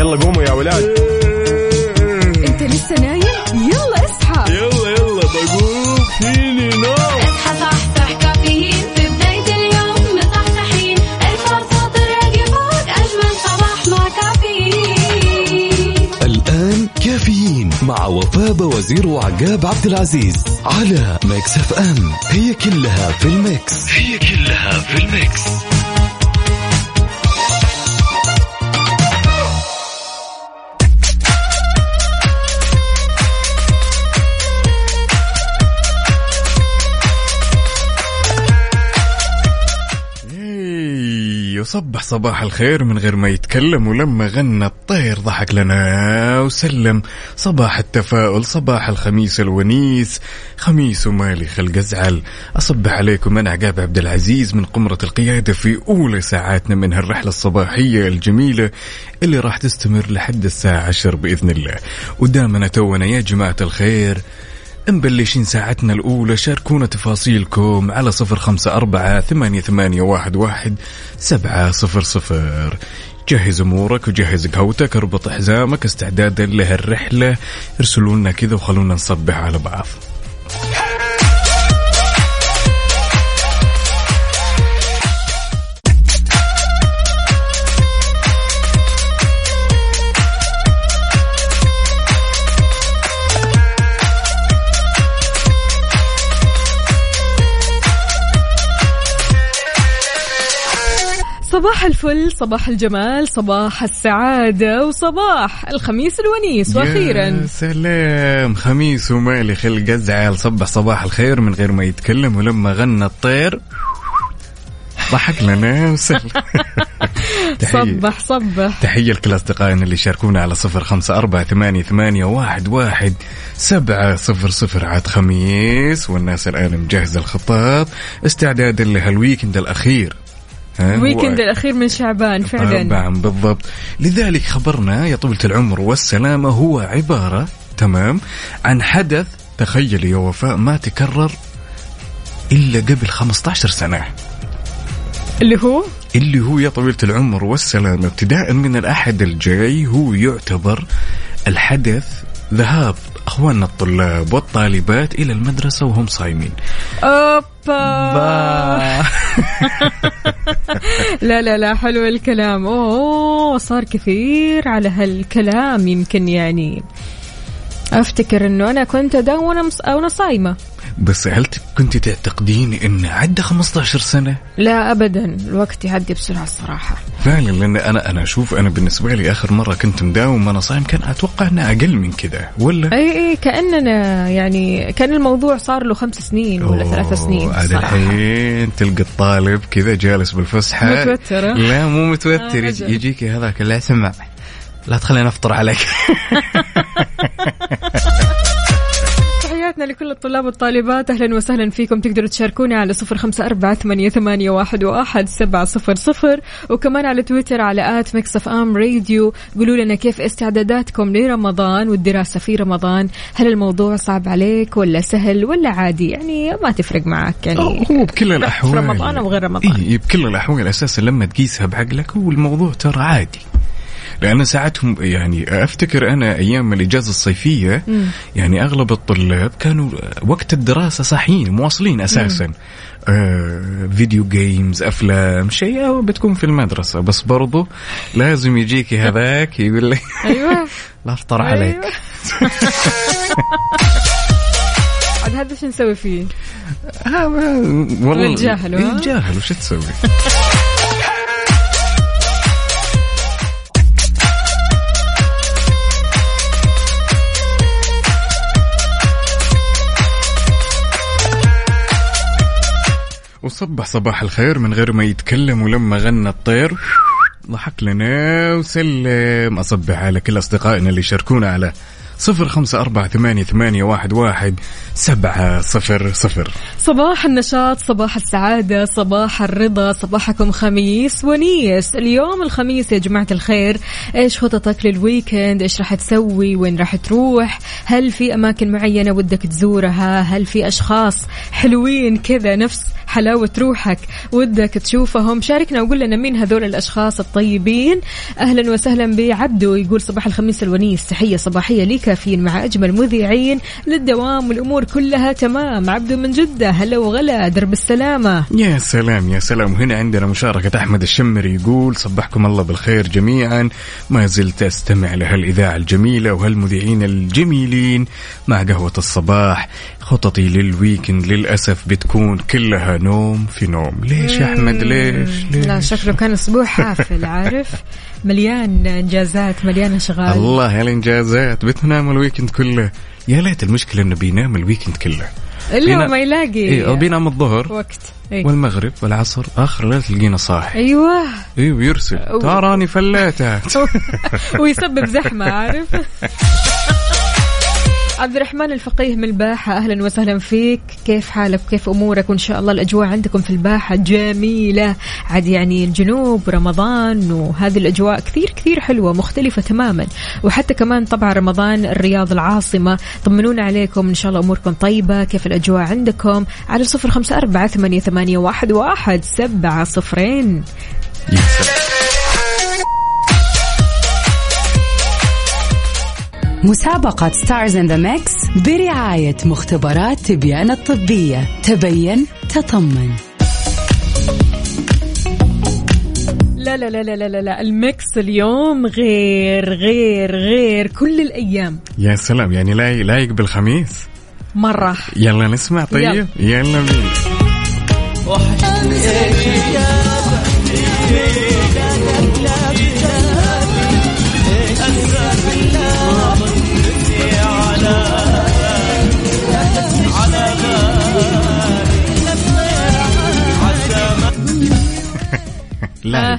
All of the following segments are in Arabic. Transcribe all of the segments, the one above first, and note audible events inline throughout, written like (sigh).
يلا قوموا يا ولاد. انت لسه نايم؟ يلا اصحى. يلا يلا بقوم. فيني نوم. اصحى صحصح كافيين. في بداية اليوم مصحصحين الفرصة تراك فوق أجمل صباح مع كافيين. الآن كافيين مع وفاء وزير وعقاب عبد العزيز على Mix FM. هي كلها في ال mix. هي كلها في ال mix. إي، يصبح صباح الخير من غير ما يتكلم ولما غنى الطير ضحك لنا وسلم. صباح التفاؤل صباح الخميس الونيس خميس ومالي خلق أزعل. أصبح عليكم أنا عقاب عبد العزيز من قمرة القيادة في أولى ساعاتنا من هالرحلة الصباحية الجميلة اللي راح تستمر لحد الساعة عشر بإذن الله. ودامنا تونا يا جماعة الخير مبلشين ساعتنا الأولى. شاركونا تفاصيلكم على صفر خمسة أربعة ثمانية, ثمانية واحد, واحد سبعة صفر صفر. جهز أمورك وجهز قهوتك اربط حزامك استعدادا لهالرحلة. ارسلوا لنا كذا وخلونا نصبح على بعض. صباح الفل صباح الجمال صباح السعادة وصباح الخميس الونيس وأخيرا. يا سلام خميس ومالي خلق أزعل. صبح صباح الخير من غير ما يتكلم ولما غنى الطير ضحك لنا (laughs) تحية. صبح صبح. تحية لكل أصدقائنا اللي شاركونا على صفر خمسة أربعة ثمانية, ثمانية واحد, واحد سبعة صفر صفر. عاد خميس والناس الآن مجهزة الخطاب. استعدادا لهال weekend الأخير. ال weekend الأخير من شعبان فعلا. طبعا بالضبط. لذلك خبرنا يا طولة العمر والسلامة هو عبارة تمام عن حدث تخيل يا وفاء ما تكرر إلا قبل 15 سنة. اللي هو؟ اللي هو يا طويلة العمر والسلامة. ابتداء من الأحد الجاي هو يعتبر الحدث ذهاب أخواننا الطلاب والطالبات إلى المدرسة وهم صايمين. أوبا. (laughs) لا لا لا حلو الكلام. أوه صار كثير على هالكلام يمكن يعني. أفتكر إنه أنا كنت أداوم. وأنا صايمة. بس هل كنت تعتقدين أن عدى 15 سنة؟ لا ابدا الوقت يعدي بسرعة الصراحة فعلا لأن أنا أنا أشوف أنا بالنسبة لي آخر مرة كنت مداوم وأنا صايم كان أتوقع إنه أقل من كذا ولا اي اي كأننا يعني كأن الموضوع صار له خمس سنين ولا ثلاث سنين صراحة. الحين تلقى الطالب كذا جالس بالفسحة متوتر،؟ لا مو آه، متوتر أجل. يجيك هذاك لا اسمع لا تخليني أفطر عليك (laughs) تحياتنا لكل الطلاب والطالبات. أهلا وسهلا فيكم. تقدروا تشاركونا على صفر خمسة أربعة ثمانية, ثمانية واحد, واحد سبعة صفر صفر. وكمان على تويتر على at Mix FM Radio. قولوا لنا كيف استعداداتكم لرمضان والدراسة في رمضان. هل الموضوع صعب عليك ولا سهل ولا عادي؟ يعني ما تفرق معك يعني. هو بكل الاحوال في رمضان أو غير رمضان. إيه بكل الأحوال. أساسا لما تقيسها بعقلك هو الموضوع ترى عادي. لأن ساعتهم يعني أفتكر أنا أيام الإجازة الصيفية يعني أغلب الطلاب كانوا وقت الدراسة صاحيين مواصلين أساسا. آه فيديو جيمز أفلام شيء بتكون في المدرسة. بس برضو لازم يجيك هذاك يقول لي أيوة. (laughs) لا أفطر عليك. أيوة. (laughs) عاد هذا شو نسوي فيه؟ آه والله نتجاهله، ها؟ نتجاهل وش تسوي؟ (laughs) وصبح صباح الخير من غير ما يتكلم ولما غنى الطير. ضحك لنا وسلم. أصبح على كل أصدقائنا اللي يشاركونا على صفر خمسة أربعة ثمانية, ثمانية واحد, واحد سبعة صفر صفر. صباح النشاط صباح السعادة صباح الرضا صباحكم خميس ونيس. اليوم الخميس يا جماعة الخير إيش خططك للويكند؟ إيش راح تسوي؟ وين راح تروح؟ هل في أماكن معينة ودك تزورها؟ هل في أشخاص حلوين كذا نفس حلاوة روحك ودك تشوفهم. شاركنا وقول لنا مين هذول الأشخاص الطيبين. أهلا وسهلا بعبدو يقول صباح الخميس الونيس تحية صباحية لي كافيين مع أجمل مذيعين للدوام والأمور كلها تمام. عبدو من جدة هلا وغلا درب السلامة. يا سلام يا سلام. هنا عندنا مشاركة أحمد الشمري يقول صبحكم الله بالخير جميعا. ما زلت أستمع لهالإذاعة الجميلة وهالمذيعين الجميلين مع قهوة الصباح. خططي لل weekend للأسف بتكون كلها نوم في نوم. ليش يا أحمد؟ ليش, ليش؟ لا شكله كان أسبوع (laughs) حافل عارف؟ مليان إنجازات مليان أشغال. الله يا الإنجازات. بتنام ال weekend كله. يا ليت المشكلة إنه بينام ال weekend كله. إلا بينا- ما يلاقي. إيه بينام الظهر وقت. إيه. والمغرب والعصر. آخر ليلة تلقينا صاحي. أيوه. أيوه يرسل تراني فليتها (laughs) ويسبب زحمة عارف؟ (laughs) عبد الرحمن الفقيه من الباحة أهلا وسهلا فيك. كيف حالك؟ كيف أمورك؟ وإن شاء الله الأجواء عندكم في الباحة جميلة. عاد يعني الجنوب رمضان وهذه الأجواء كثير كثير حلوة مختلفة تماما. وحتى كمان طبعا رمضان الرياض العاصمة. طمنونا عليكم إن شاء الله أموركم طيبة. كيف الأجواء عندكم؟ على صفر خمسة أربعة ثمانية, واحد, واحد سبعة صفرين. مسابقة Stars in the Mix برعاية مختبرات تبيان الطبية. تبين تطمن. لا لا لا لا لا لا, لا. ال mix اليوم غير غير غير. كل الأيام. يا سلام. يعني لايق لايق بالخميس مرة. يلا نسمع. طيب. يلا. بينا. لايق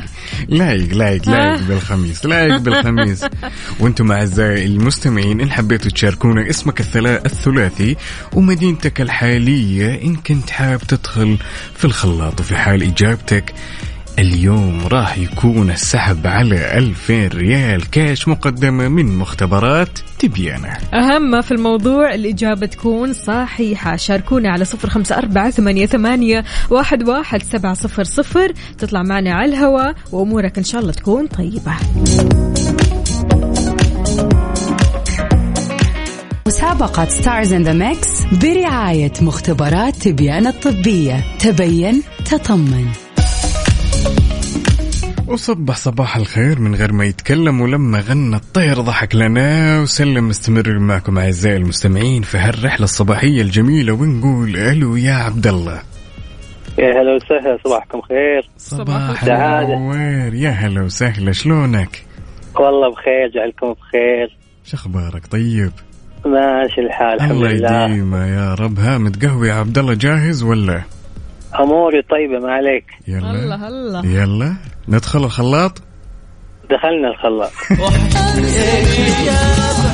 لايق لايق لايق بالخميس لايق بالخميس (laughs) وأنتم أعزائي المستمعين إن حبيتوا تشاركونا اسمك الثلا- الثلاثي ومدينتك الحالية إن كنت حاب تدخل في الخلاط وفي حال إجابتك اليوم راح يكون السحب على 2000 ريال كاش مقدمة من مختبرات تبيانة أهم ما في الموضوع الإجابة تكون صحيحة. شاركونا على صفر خمسة أربعة ثمانية, ثمانية واحد, واحد سبعة صفر صفر. تطلع معنا على الهواء وأمورك إن شاء الله تكون طيبة. مسابقة Stars in the Mix برعاية مختبرات تبيان الطبية. تبين تطمن. وصبح صباح الخير من غير ما يتكلم ولما غنى الطير ضحك لنا وسلم مستمر معكم أعزائي المستمعين في هالرحلة الصباحية الجميلة ونقول ألو يا عبد الله يا هلا وسهلا صباحكم خير صباح. النوير يا هلا وسهلا شلونك؟ والله بخير جعلكم بخير شخبارك طيب؟ ماشي الحال الحمد الله لله يديمه يا رب ها متقهوي يا عبد الله جاهز ولا؟ أموري طيبة ما عليك. يلا. الله الله يلا. ندخل الخلاط؟ دخلنا الخلاط. يا-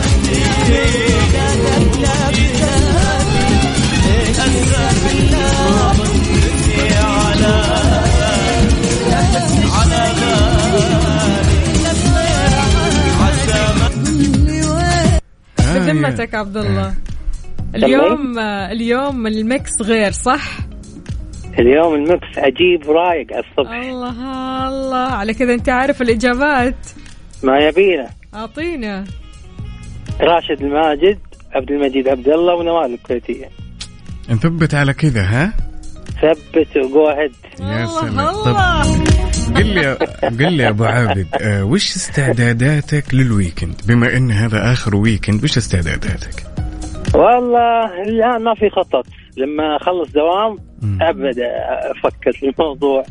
بذمتك عبد الله اليوم اليوم ال mix غير صح؟ اليوم ال mix عجيب رايق على الصبح. الله الله. على كذا أنت عارف الإجابات. ما يبينا. أعطينا. راشد الماجد عبد المجيد عبد الله ونوال الكويتية. نثبت على كذا ها؟ ثبت و go ahead يا الله سلام. قل لي قل لي يا أبو عابد آه وش استعداداتك لل weekend؟ بما إن هذا آخر weekend وش استعداداتك؟ والله الآن ما في خطط. لما أخلص دوام. ابدا أفكر في الموضوع.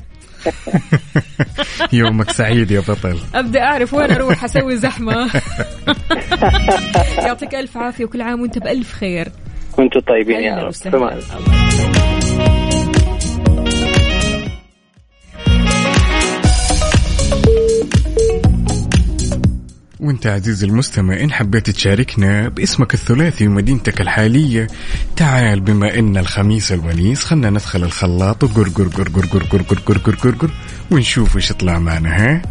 (laughs) يومك سعيد يا بطل. أبدأ أعرف وين أروح أسوي زحمة. (laughs) يعطيك ألف عافية وكل عام وأنت بألف خير. وأنتم طيبين يا رب. تمام. وانت عزيزي المستمع إن حبيت تشاركنا باسمك الثلاثي ومدينتك الحالية تعال بما إن الخميس الونيس خلنا ندخل الخلاط وقر قر قر قر قر قر قر قر قر قر قر ونشوف إيش يطلع معنا ها؟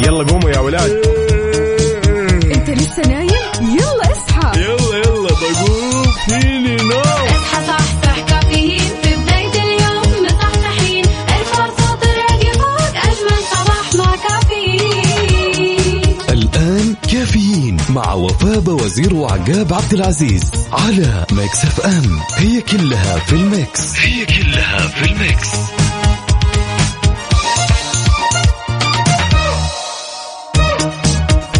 يلا قوموا يا ولاد. إنت لسه نايم؟ يلا اصحى. يلا وفاء وزير وعقاب عبد العزيز على Mix FM. هي كلها في ال mix. هي كلها في ال mix.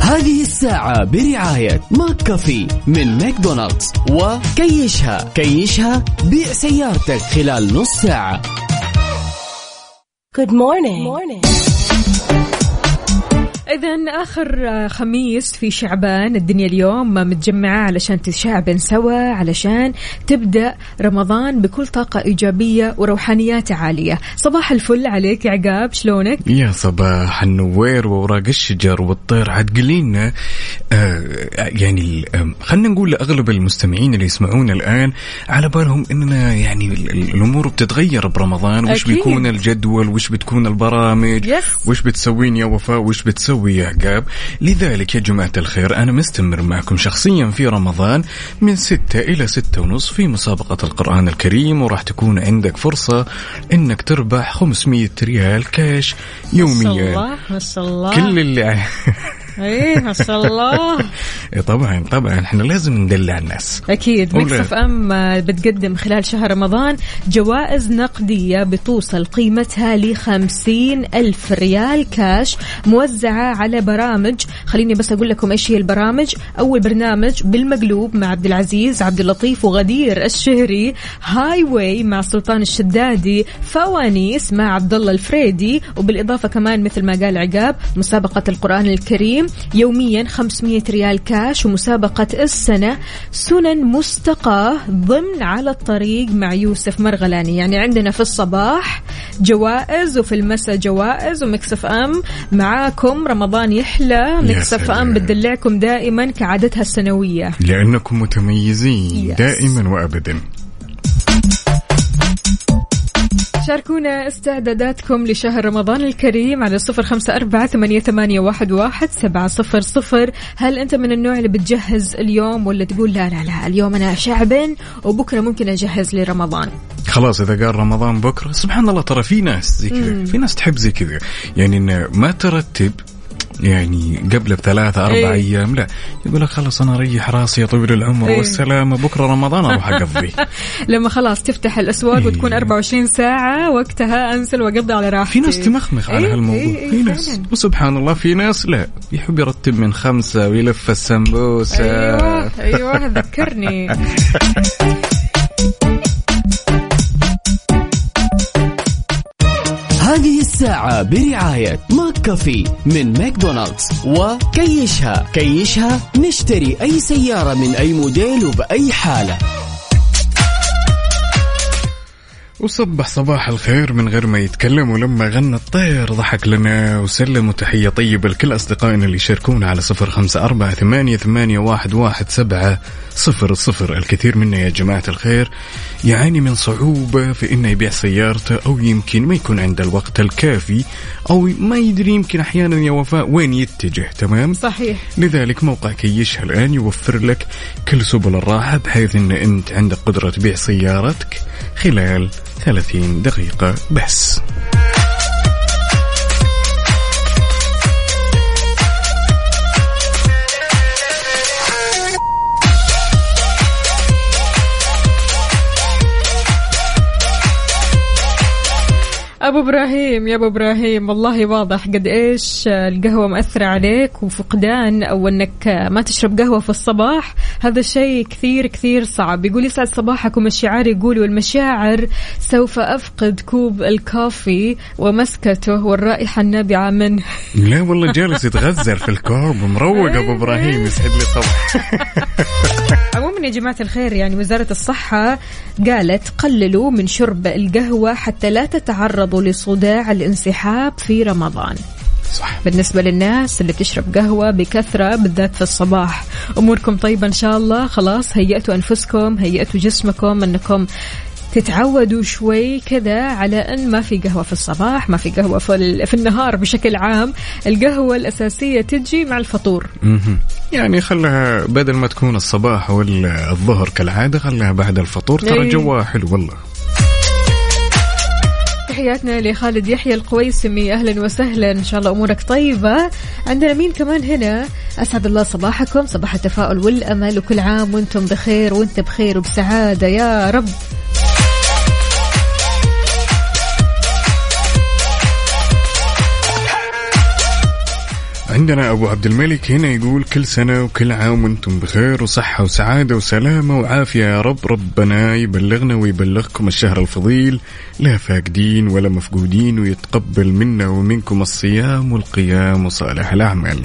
هذه الساعة برعاية McCafé من ماكدونالدز. وكيشها. كيشها بيع سيارتك خلال نص ساعة. Good morning. إذا آخر خميس في شعبان الدنيا اليوم متجمعة علشان تشعبن سوا علشان تبدأ رمضان بكل طاقة إيجابية وروحانيات عالية صباح الفل عليك يا عقاب شلونك؟ يا صباح النوير ووراق الشجر والطير عاد قليلنا آه يعني خلينا نقول لاغلب المستمعين اللي يسمعونا الآن على بالهم إننا يعني ال- ال- الأمور بتتغير برمضان وش أكيد. بيكون الجدول وش بتكون البرامج يس. وش بتسوين يا وفاء وش بتسوي يا عقاب لذلك يا جماعة الخير أنا مستمر معكم شخصيا في رمضان من ستة إلى ستة ونص في مسابقة القرآن الكريم وراح تكون عندك فرصة إنك تربح 500 ريال كاش ما شاء يوميا. الله ما شاء الله. كل اللي (laughs) إيه ما شاء الله. (laughs) إيه طبعا طبعا. إحنا لازم ندلع الناس. Mix F M آه، بتقدم خلال شهر رمضان جوائز نقدية بتوصل قيمتها ل ألف ريال كاش موزعة على برامج. خليني بس أقول لكم إيش هي البرامج. أول برنامج بالمقلوب مع عبد العزيز عبد اللطيف وغدير الشهري. Highway مع سلطان الشدادي. فوانيس مع عبد الله الفريدي. وبالإضافة كمان مثل ما قال عقاب مسابقة القرآن الكريم. يوميا 500 ريال كاش ومسابقة السنة سنن مستقاة ضمن على الطريق مع يوسف مرغلاني. يعني عندنا في الصباح جوائز وفي المساء جوائز و Mix FM معاكم. رمضان يحلى. Mix FM سلام. بتدلعكم دائما كعادتها السنوية. لأنكم متميزين Yes. دائما وأبدا. شاركونا استعداداتكم لشهر رمضان الكريم على صفر خمسة أربعة ثمانية, ثمانية واحد, واحد سبعة صفر صفر. هل أنت من النوع اللي بتجهز اليوم ولا تقول لا لا لا اليوم أنا شعبن وبكرة ممكن أجهز لرمضان؟ خلاص إذا قال رمضان بكرة سبحان الله ترى في ناس زي كذا في ناس تحب زي كذا. يعني إنه ما ترتب يعني قبل بثلاثة أربع إيه. أيام لا يقول لك خلاص أنا أريح راسي يا طويل العمر إيه. والسلامة بكرة رمضان أروح أقضي (laughs) لما خلاص تفتح الأسواق إيه. وتكون 24 ساعة وقتها أنزل وأقضي على راحتي في ناس تمخمخ على إيه، هالموضوع إيه، إيه، في ناس فعلاً. وسبحان الله في ناس لا يحب يرتب من خمسة ويلف السمبوسة أيوه أيوه ذكرني (laughs) الساعة برعاية McCafé من ماكدونالدز وكيشها. كيشها نشتري أي سيارة من أي موديل وبأي حالة. وصبح صباح الخير من غير ما يتكلم ولما غنى الطير ضحك لنا وسلم تحية طيبة لكل أصدقائنا اللي يشاركونا على صفر خمسة أربعة ثمانية, ثمانية واحد, واحد سبعة صفر صفر. الكثير منا يا جماعة الخير يعاني من صعوبة في إنه يبيع سيارته أو يمكن ما يكون عنده الوقت الكافي أو ما يدري يمكن أحيانا يا وفاء وين يتجه. تمام؟ صحيح. لذلك موقع كيشها الآن يوفر لك كل سبل الراحة بحيث أن أنت عندك قدرة تبيع سيارتك خلال 30 دقيقة بس. أبو إبراهيم يا أبو إبراهيم والله واضح قد إيش القهوة مأثرة عليك وفقدان أو إنك ما تشرب قهوة في الصباح. هذا شيء كثير كثير صعب. يقول يسعد صباحكم الشعار يقول والمشاعر سوف أفقد كوب الكافي ومسكته والرائحة النابعة منه. (laughs) لا والله جالس يتغزل في الكورب مروق أبو إبراهيم يسعد لي صباح. (laughs) يا جماعة الخير يعني وزارة الصحة قالت قللوا من شرب القهوة حتى لا تتعرضوا لصداع الانسحاب في رمضان. صح. بالنسبة للناس اللي بتشرب قهوة بكثرة بالذات في الصباح. أموركم طيبة إن شاء الله. خلاص هيئتوا أنفسكم هيئتوا جسمكم أنكم تتعودوا شوي كذا على أن ما في قهوة في الصباح ما في قهوة في, ال- في النهار بشكل عام. القهوة الأساسية تجي مع الفطور. يعني خلها بدل ما تكون الصباح ولا الظهر كالعادة خلها بعد الفطور. ترى إيه. جواها حلو والله. تحياتنا لخالد يحيى القويسمي. أهلا وسهلا. إن شاء الله أمورك طيبة. عندنا مين كمان هنا. أسعد الله صباحكم. صباح التفاؤل والأمل. وكل عام وأنتم بخير وأنت بخير وبسعادة. يا رب. عندنا أبو عبد الملك هنا يقول كل سنة وكل عام وأنتم بخير وصحة وسعادة وسلامة وعافية. يا رب ربنا يبلغنا ويبلغكم الشهر الفضيل. لا فاقدين ولا مفقودين ويتقبل منا ومنكم الصيام والقيام وصالح الأعمال.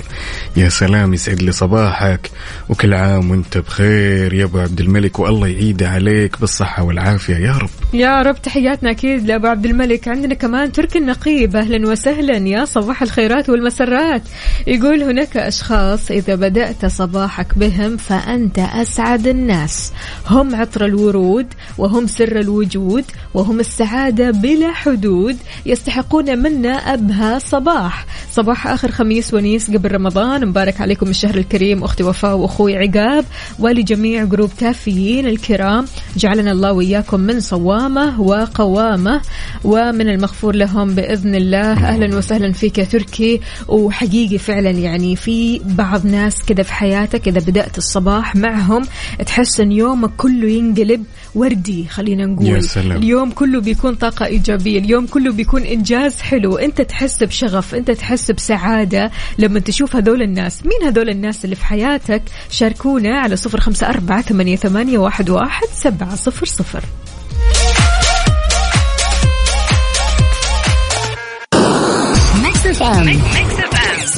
يا سلام يسعد لي صباحك وكل عام وأنت بخير. يا أبو عبد الملك والله يعيد عليك بالصحة والعافية. يا رب. يا رب تحياتنا أكيد لأبو عبد الملك. عندنا كمان تركي النقيب. أهلا وسهلا. يا صباح الخيرات والمسرات. يقول هناك أشخاص إذا بدأت صباحك بهم فأنت أسعد الناس. هم عطر الورود وهم سر الوجود وهم السعادة بلا حدود. يستحقون منا أبهى صباح. صباح آخر خميس ونيس قبل رمضان. مبارك عليكم الشهر الكريم أختي وفاء وأخوي عقاب ولجميع جروب كافيين الكرام. جعلنا الله وإياكم من صوامة وقوامة. ومن المغفور لهم بإذن الله. أهلا وسهلا فيك يا تركي. وحقيقي فعلا يعني في بعض ناس كذا في حياتك إذا بدأت الصباح معهم تحس إن يومك كله ينقلب وردي خلينا نقول. يا سلام. اليوم كله بيكون طاقة إيجابية اليوم كله بيكون إنجاز حلو. أنت تحس بشغف أنت تحس بسعادة لما تشوف هذول الناس. مين هذول الناس اللي في حياتك؟ شاركونا على صفر خمسة أربعة ثمانية, ثمانية واحد, واحد سبعة صفر صفر. Mix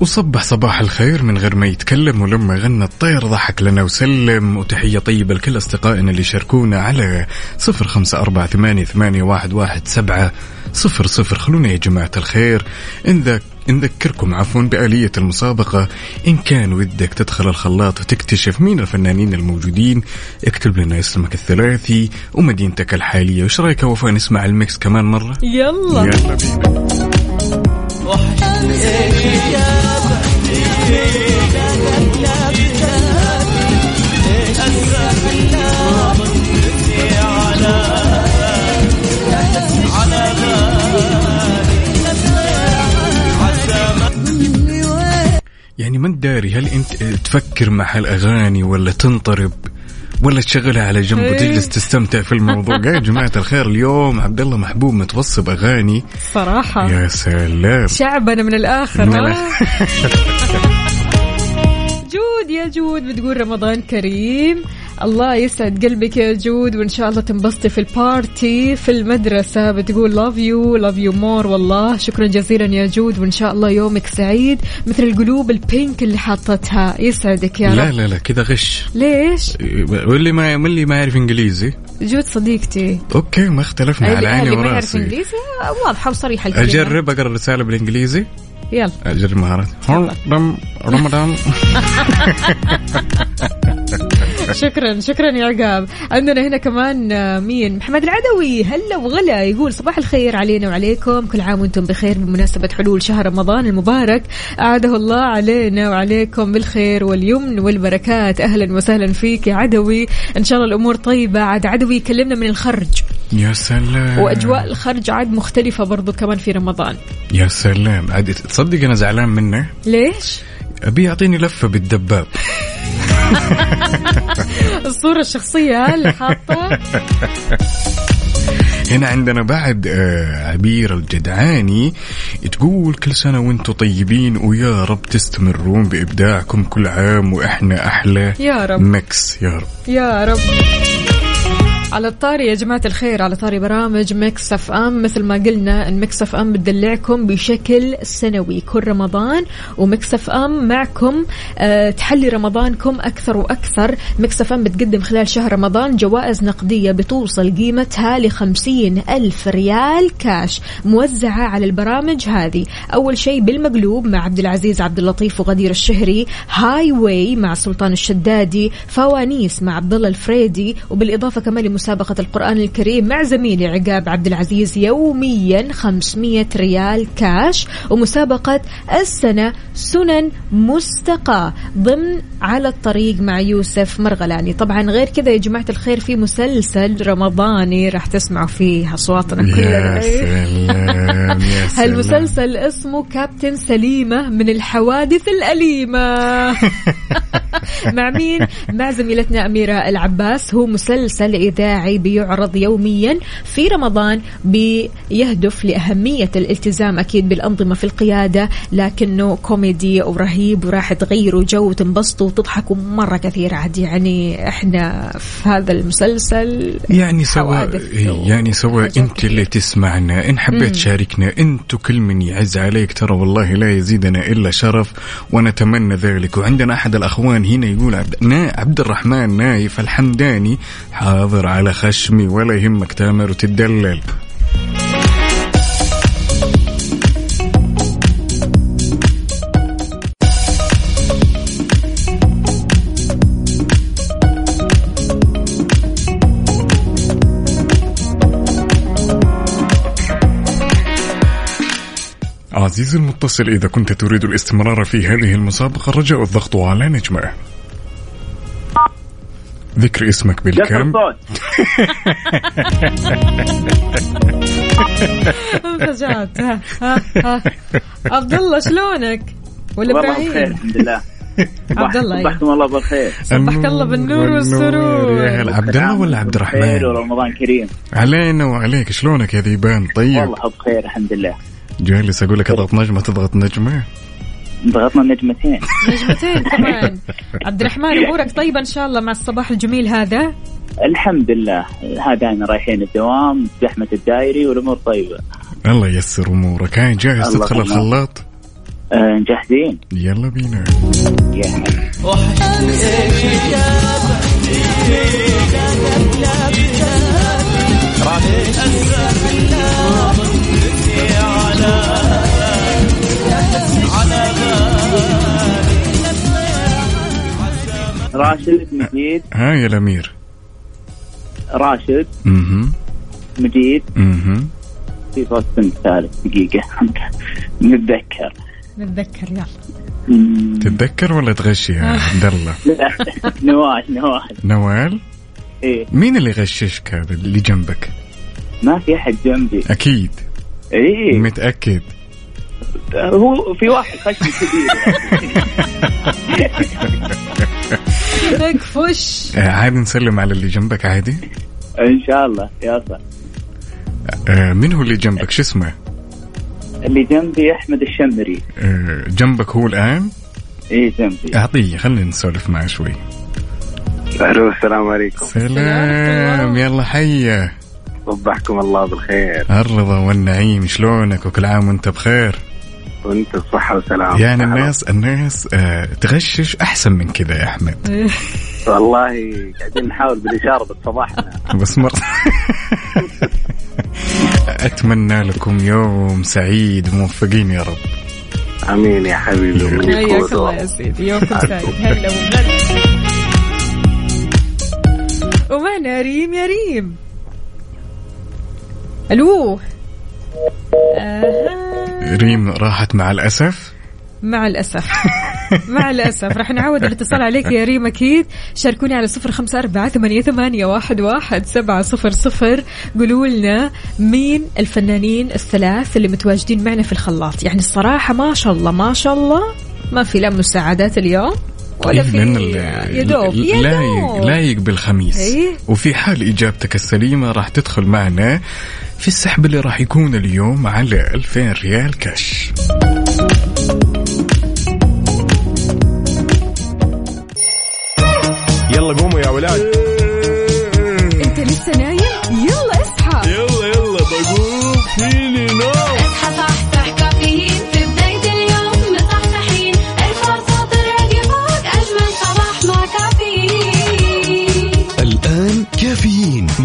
وصبح صباح الخير من غير ما يتكلم ولما غنى الطير ضحك لنا وسلم. وتحية طيبة لكل أصدقائنا اللي شاركونا على صفر خمسة أربعة ثمانية, ثمانية واحد, واحد سبعة. صفر صفر. خلونا يا جماعة الخير. إن نذكركم عفوا بآلية المسابقة. إن كان ودك تدخل الخلاط وتكتشف مين الفنانين الموجودين اكتب لنا اسمك الثلاثي ومدينتك الحالية. وش رأيك وفاء نسمع الميكس كمان مرة؟ يلا. يلا بينا. يعني ما انت داري هل أنت تفكر مع الاغاني ولا تنطرب ولا تشغلها على جنب إيه. وتجلس تستمتع في الموضوع (laughs) يا جماعة الخير اليوم عبد الله محبوب متوصي بالأغاني صراحة يا سلام شعبنا من؟ الآخر. (laughs) جود يا جود بتقول رمضان كريم. الله يسعد قلبك يا جود وإن شاء الله تنبسطي في ال party في المدرسة. بتقول love you love you more والله. شكرا جزيلا يا جود وإن شاء الله يومك سعيد. مثل القلوب ال pink اللي حاطتها. يسعدك يا لا رب. لا لا كذا غش. ليش؟ واللي ما واللي ما يعرف إنجليزي. جود صديقتي. okay ما اختلفنا على عيني اللي ما يعرف وراسي إنجليزي؟ واضحة وصريحة الكلمة. أجرب أقرأ الرساله بالإنجليزي. يلا. اجرب مهارات رم- رمضان. (laughs) (laughs) شكرا شكرا يا عقاب. عندنا هنا كمان آه، مين؟ محمد العدوي. هلا وغلا يقول صباح الخير علينا وعليكم. كل عام وأنتم بخير بمناسبة حلول شهر رمضان المبارك. أعاده الله علينا وعليكم بالخير واليمن والبركات. أهلا وسهلا فيك يا عدوي. إن شاء الله الأمور طيبة. عاد عدوي كلمنا من الخرج. يا سلام. وأجواء الخرج عاد مختلفة برضو كمان في رمضان. يا سلام. عاد تصدق أنا زعلان منه؟ ليش؟ أبي يعطيني لفة بالدباب. (laughs) الصورة الشخصية اللي حاطة. هنا عندنا بعد آه، عبير الجدعاني تقول كل سنة وأنتم طيبين ويا رب تستمرون بإبداعكم كل عام وإحنا أحلى يا رب. Mix يا رب. يا رب. على الطاري يا جماعة الخير على طاري برامج Mix FM مثل ما قلنا إن Mix FM بتدلعكم بشكل سنوي كل رمضان و Mix FM معكم أه تحلي رمضانكم أكثر وأكثر. Mix FM بتقدم خلال شهر رمضان جوائز نقدية بتوصل قيمتها لخمسين ألف ريال كاش موزعة على البرامج هذه. أول شيء بالمقلوب مع عبد العزيز عبد اللطيف وغدير الشهري Highway مع سلطان الشدادي فوانيس مع عبد الله الفريدي وبالإضافة كمان مسابقة القرآن الكريم مع زميلي عقاب عبد العزيز يوميا 500 ريال كاش ومسابقة السنة سنن مستقاة ضمن على الطريق مع يوسف مرغلاني. طبعا غير كذا يا جماعة الخير في مسلسل رمضاني راح تسمعوا فيه. أصواتنا كلنا يا سلام يا (laughs) سلام. هالمسلسل اسمه كابتن سليمة من الحوادث الأليمة. (laughs) مع مين؟ مع زميلتنا أميرة العباس. هو مسلسل إذاعي بيعرض يوميا في رمضان بيهدف لأهمية الالتزام أكيد بالأنظمة في القيادة لكنه كوميدي ورهيب وراح تغيروا جو وتنبسطوا وتضحكوا مرة كثير عاد. يعني إحنا في هذا المسلسل يعني سواء إيه، يعني سواء أنت اللي تسمعنا. إن حبيت تشاركنا أنت كل من يعز عليك ترى والله لا يزيدنا إلا شرف ونتمنى ذلك. وعندنا أحد الأخوان هنا يقول عبد, نا عبد الرحمن نايف الحمداني حاضر على خشمي ولا يهمك تامر وتدلل. عزيزي المتصل إذا كنت تريد الاستمرار في هذه المسابقة رجاء الضغط على نجمة. ذكر اسمك بالكامل. انفجعت عبد الله شلونك؟ ولا إبراهيم؟ الحمد لله. (laughs) عبد الله،. صبحكم الله بالخير. صبحك الله بالنور والسرور. يا هلا. عبد الله ولا عبد بخير الرحمن؟ ورمضان كريم. علينا وعليك. شلونك يا ذيبان؟ طيب. والله بخير الحمد لله. جالس أقول لك اضغط نجمة تضغط نجمة. ضغطنا النجمتين نجمتين. كمان (laughs) عبد الرحمن أمورك طيبة إن شاء الله مع الصباح الجميل هذا؟ الحمد لله. هذانا رايحين الدوام زحمة الدايري والأمور طيبة. الله ييسر أمورك. هاي جاهز تدخل. الخلاط؟ آه جاهزين يلا بينا. راشد مجيد. ها يا الأمير. راشد. أها مجيد. أها في صوت بنت ثالث. دقيقة نتذكر نتذكر يلا. تتذكر ولا تغشي يا عبد الله؟ (laughs) لا نواش نواش نوال؟ إيه. مين اللي غششك هذا اللي جنبك؟ ما في أحد جنبي. أكيد. إيه. متأكد. هو في واحد خشم كبير. (laughs) اكفش آه، عادي نسلم على اللي جنبك عادي. إن شاء الله يا صح آه، مين هو اللي جنبك؟ شو اسمه؟ اللي جنبي أحمد الشمري. آه، جنبك هو الآن؟ إيه جنبي. أعطيه خلينا نسولف معه شوي. ألو السلام عليكم. سلام يلا حيه صبحكم الله بالخير. الرضا والنعيم شلونك؟ وكل عام وانت بخير. وانت الصحة والسلام يعني الناس الناس آه تغشش أحسن من كذا يا أحمد. (laughs) والله قاعدين نحاول بالإشارة بس صباحنا (laughs) بس مر (laughs) أتمنى لكم يوم سعيد موفقين يا رب. آمين يا حبيبي. حياك الله يا سيدي يومكم سعيد. هلا ومعنا ريم يا ريم. ألو. آها. ريم راحت مع الأسف؟ مع الأسف. (laughs) مع الأسف. راح نعود الاتصال عليك يا ريم أكيد. شاركوني على صفر خمسة أربعة ثمانية, ثمانية واحد, واحد سبعة صفر صفر. قولوا لنا مين الفنانين الثلاث اللي متواجدين معنا في الخلاط؟ يعني الصراحة ما شاء الله ما شاء الله ما في لا مساعدات اليوم. طيب في لأن ال- يا دوب يا لايق. لايق بالخميس إيه. وفي حال إجابتك السليمة راح تدخل معنا في السحب اللي راح يكون اليوم على 2000 ريال كاش يلا قوموا يا ولاد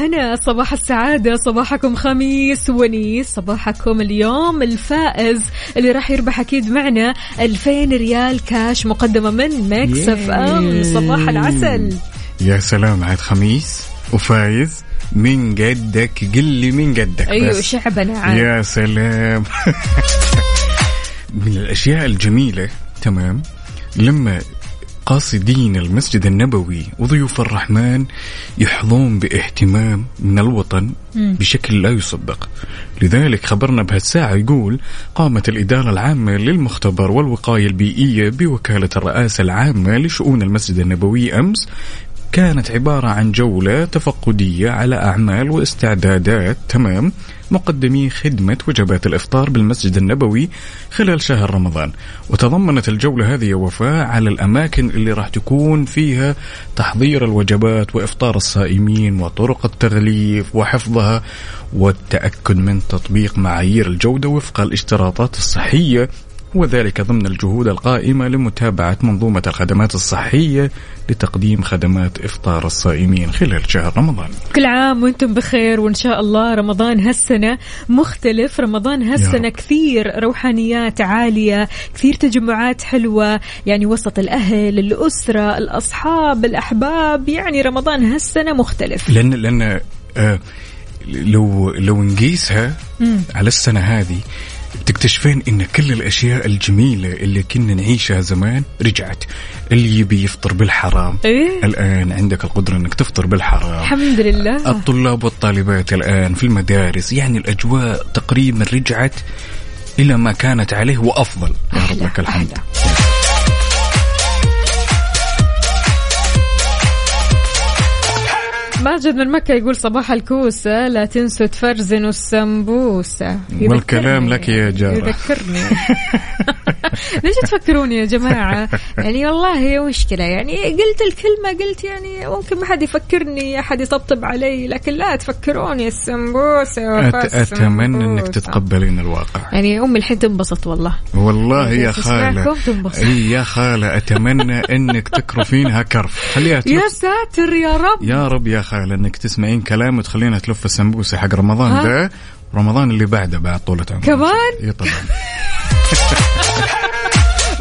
الهنا صباح السعادة صباحكم خميس ونيس صباحكم اليوم الفائز اللي راح يربح أكيد معنا 2000 ريال كاش مقدمة من Mix FM. صباح العسل. يا سلام عاد خميس. وفايز من قدك قل لي من قدك أيوة بس. شعبنا عاد. يا سلام. (laughs) من الأشياء الجميلة تمام لما قاصدين المسجد النبوي وضيوف الرحمن يحظون باهتمام من الوطن بشكل لا يصدق لذلك خبرنا بهالساعة يقول قامت الإدارة العامة للمختبر والوقاية البيئية بوكالة الرئاسة العامة لشؤون المسجد النبوي أمس كانت عبارة عن جولة تفقدية على أعمال واستعدادات تمام مقدمي خدمة وجبات الإفطار بالمسجد النبوي خلال شهر رمضان. وتضمنت الجولة هذه وفاء على الأماكن اللي راح تكون فيها تحضير الوجبات وإفطار الصائمين وطرق التغليف وحفظها والتأكد من تطبيق معايير الجودة وفق الاشتراطات الصحية وذلك ضمن الجهود القائمة لمتابعة منظومة الخدمات الصحية لتقديم خدمات إفطار الصائمين خلال شهر رمضان. كل عام وأنتم بخير وإن شاء الله رمضان هالسنة مختلف. رمضان هالسنة. كثير روحانيات عالية كثير تجمعات حلوة. يعني وسط الأهل الأسرة الأصحاب الأحباب. يعني رمضان هالسنة مختلف. لأن لأن آه لو لو نقيسها. على السنة هذه تكتشفين إن كل الأشياء الجميلة اللي كنا نعيشها زمان رجعت. اللي يبي يفطر بالحرام. إيه؟ الآن عندك القدرة إنك تفطر بالحرام. الحمد لله. الطلاب والطالبات الآن في المدارس يعني الأجواء تقريبا رجعت إلى ما كانت عليه وأفضل. يا رب لك الحمد. أحلى. ماجد من مكة يقول صباح الكوسة لا تنسوا تفرزنوا السمبوسة والكلام لك يا جارة. يذكرني (laughs) (laughs) ليش تفكروني يا جماعة؟ يعني والله مشكلة. يعني قلت الكلمة قلت يعني ممكن ما حد يفكرني أحد يطبطب علي لكن لا تفكروني. السمبوسة وفاء أت- أتمنى إنك. تتقبلين الواقع. يعني أمي الحين تنبسط والله. والله يا. إي يا خالة أتمنى إنك تكرفينها كرف. خليها يا ساتر يا رب. يا رب يا خالة إنك تسمعين كلام وتخلينا تلف السمبوسة حق رمضان؟ ده رمضان اللي بعده بعد طولة عمرك. كمان؟ إي طبعا. (laughs)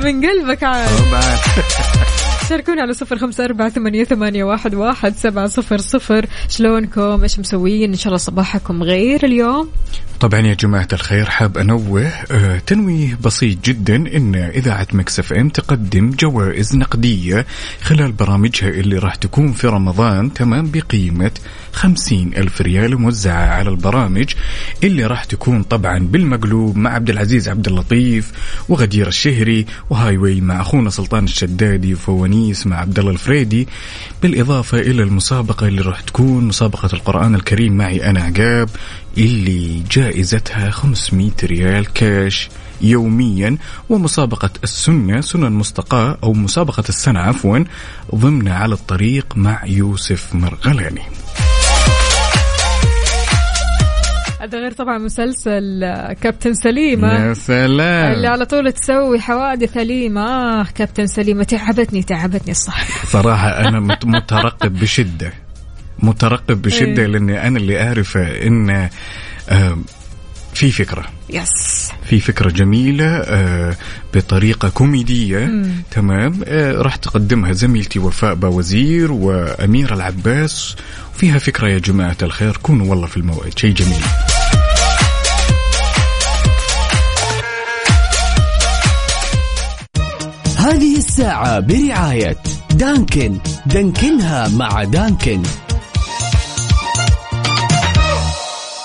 من قلبك عاد. (laughs) شاركونا على صفر خمسة أربعة ثمانية, ثمانية واحد, واحد سبعة صفر صفر. شلونكم؟ إيش مسويين؟ إن شاء الله صباحكم غير اليوم. طبعا يا جماعة الخير حاب أنوه آه تنويه بسيط جدا إن إذاعة مكسف إم تقدم جوائز نقدية خلال برامجها اللي راح تكون في رمضان تمام بقيمة خمسين ألف ريال موزعة على البرامج اللي راح تكون طبعا بالمقلوب مع عبد العزيز عبد اللطيف وغدير الشهري وهاي واي مع أخونا سلطان الشدادي وفوانيس مع عبد الله الفريدي. بالإضافة إلى المسابقة اللي راح تكون مسابقة القرآن الكريم معي أنا عقاب اللي جائزتها 500 ريال كاش يوميا ومسابقة السنة سنن مستقاة أو مسابقة السنة عفوا ضمن على الطريق مع يوسف مرغلاني. هذا غير طبعا مسلسل كابتن سليمة يا اللي سلام على طول تسوي حوادث أليمة. آه كابتن سليمة تعبتني تعبتني الصح صراحة أنا مت- مترقب بشدة. مترقب بشدة إيه. لأني أنا اللي أعرفه إن آه، في فكرة. يس في فكرة جميلة آه، بطريقة كوميدية. مم. تمام. آه، راح تقدمها زميلتي وفاء باوزير وأميرة العباس. وفيها فكرة يا جماعة الخير كونوا والله في الموعد. شيء جميل. هذه الساعة برعاية دانكن. دانكنها مع دانكن.